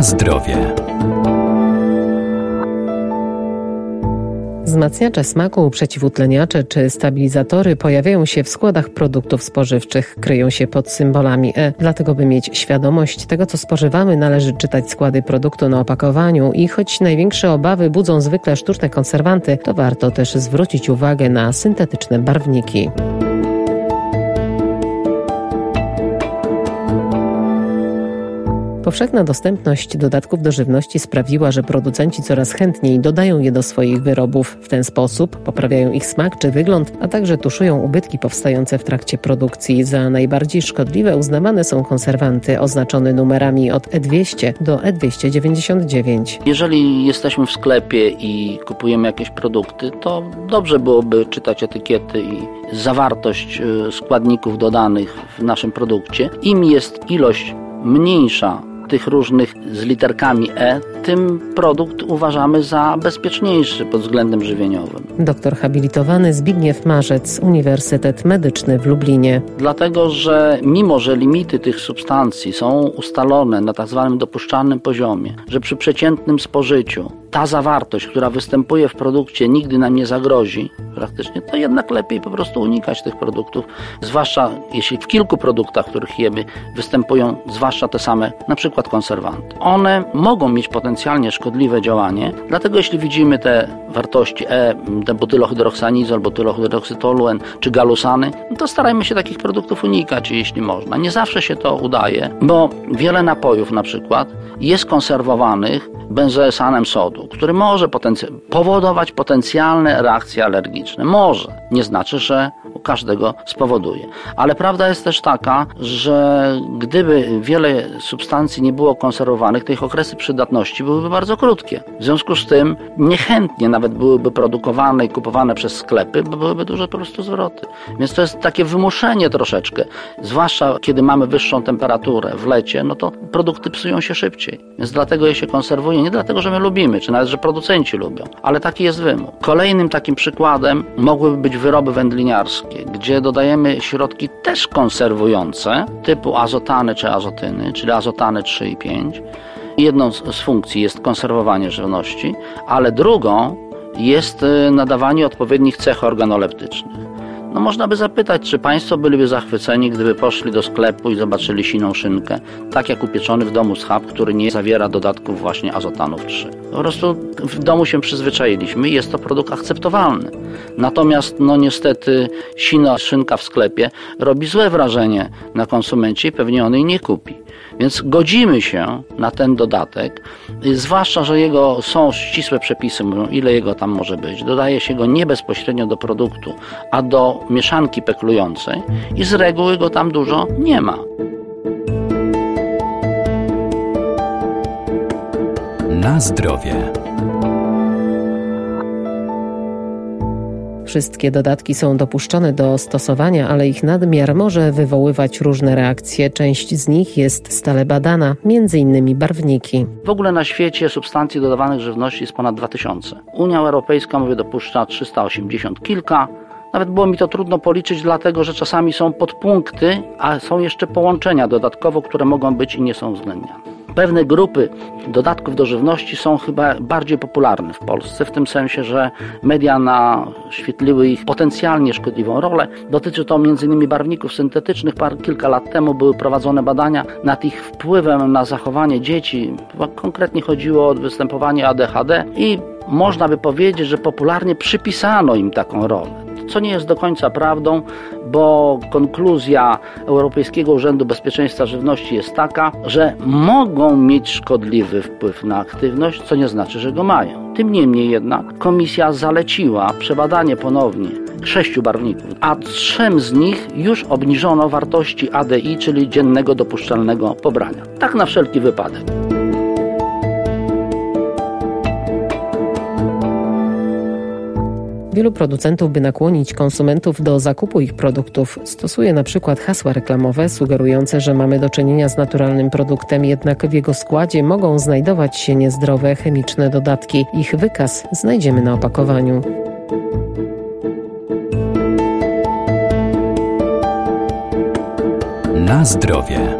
Zdrowie. Wzmacniacze smaku, przeciwutleniacze czy stabilizatory pojawiają się w składach produktów spożywczych, kryją się pod symbolami E. Dlatego, by mieć świadomość tego, co spożywamy, należy czytać składy produktu na opakowaniu i choć największe obawy budzą zwykle sztuczne konserwanty, to warto też zwrócić uwagę na syntetyczne barwniki. Powszechna dostępność dodatków do żywności sprawiła, że producenci coraz chętniej dodają je do swoich wyrobów. W ten sposób poprawiają ich smak czy wygląd, a także tuszują ubytki powstające w trakcie produkcji. Za najbardziej szkodliwe uznawane są konserwanty oznaczone numerami od E200 do E299. Jeżeli jesteśmy w sklepie i kupujemy jakieś produkty, to dobrze byłoby czytać etykiety i zawartość y, składników dodanych w naszym produkcie. Im jest ilość mniejsza tych różnych z literkami E, tym produkt uważamy za bezpieczniejszy pod względem żywieniowym. Doktor habilitowany Zbigniew Marzec, Uniwersytet Medyczny w Lublinie. Dlatego, że mimo, że limity tych substancji są ustalone na tak zwanym dopuszczalnym poziomie, że przy przeciętnym spożyciu ta zawartość, która występuje w produkcie, nigdy nam nie zagrozi praktycznie, to jednak lepiej po prostu unikać tych produktów, zwłaszcza jeśli w kilku produktach, których jemy, występują zwłaszcza te same, na przykład konserwanty. One mogą mieć potencjalnie szkodliwe działanie, dlatego jeśli widzimy te wartości E, te butylohydroxanizol, butylohydroxytoluen czy galusany, to starajmy się takich produktów unikać, jeśli można. Nie zawsze się to udaje, bo wiele napojów na przykład jest konserwowanych benzoesanem sodu, który może potenc- powodować potencjalne reakcje alergiczne. Może. Nie znaczy, że u każdego spowoduje. Ale prawda jest też taka, że gdyby wiele substancji nie było konserwowanych, to ich okresy przydatności byłyby bardzo krótkie. W związku z tym niechętnie nawet byłyby produkowane i kupowane przez sklepy, bo byłyby duże po prostu zwroty. Więc to jest takie wymuszenie troszeczkę. Zwłaszcza kiedy mamy wyższą temperaturę w lecie, no to produkty psują się szybciej. Więc dlatego je się konserwuje. Nie dlatego, że my lubimy, czy nawet, że producenci lubią, ale taki jest wymóg. Kolejnym takim przykładem mogłyby być wyroby wędliniarskie, gdzie dodajemy środki też konserwujące, typu azotany czy azotyny, czyli azotany 3 i 5. Jedną z funkcji jest konserwowanie żywności, ale drugą jest y, nadawanie odpowiednich cech organoleptycznych. No można by zapytać, czy Państwo byliby zachwyceni, gdyby poszli do sklepu i zobaczyli siną szynkę, tak jak upieczony w domu schab, który nie zawiera dodatków właśnie azotanów 3. Po prostu w domu się przyzwyczailiśmy i jest to produkt akceptowalny. Natomiast no niestety sina szynka w sklepie robi złe wrażenie na konsumencie i pewnie on jej nie kupi. Więc godzimy się na ten dodatek, zwłaszcza, że jego są ścisłe przepisy, mówią ile jego tam może być. Dodaje się go nie bezpośrednio do produktu, a do mieszanki peklującej i z reguły go tam dużo nie ma. Na zdrowie. Wszystkie dodatki są dopuszczone do stosowania, ale ich nadmiar może wywoływać różne reakcje. Część z nich jest stale badana, innymi barwniki. W ogóle na świecie substancji dodawanych żywności jest ponad 2000. Unia Europejska, mówię, dopuszcza 380 kilka. Nawet było mi to trudno policzyć, dlatego że czasami są podpunkty, a są jeszcze połączenia dodatkowo, które mogą być i nie są uwzględniane. Pewne grupy dodatków do żywności są chyba bardziej popularne w Polsce, w tym sensie, że media naświetliły ich potencjalnie szkodliwą rolę. Dotyczy to m.in. barwników syntetycznych. Par, kilka lat temu były prowadzone badania nad ich wpływem na zachowanie dzieci. Konkretnie chodziło o występowanie ADHD i można by powiedzieć, że popularnie przypisano im taką rolę co nie jest do końca prawdą, bo konkluzja Europejskiego Urzędu Bezpieczeństwa Żywności jest taka, że mogą mieć szkodliwy wpływ na aktywność, co nie znaczy, że go mają. Tym niemniej jednak komisja zaleciła przebadanie ponownie sześciu barwników, a trzem z nich już obniżono wartości ADI, czyli dziennego dopuszczalnego pobrania. Tak na wszelki wypadek. Wielu producentów, by nakłonić konsumentów do zakupu ich produktów, stosuje na przykład hasła reklamowe sugerujące, że mamy do czynienia z naturalnym produktem, jednak w jego składzie mogą znajdować się niezdrowe chemiczne dodatki. Ich wykaz znajdziemy na opakowaniu. Na zdrowie.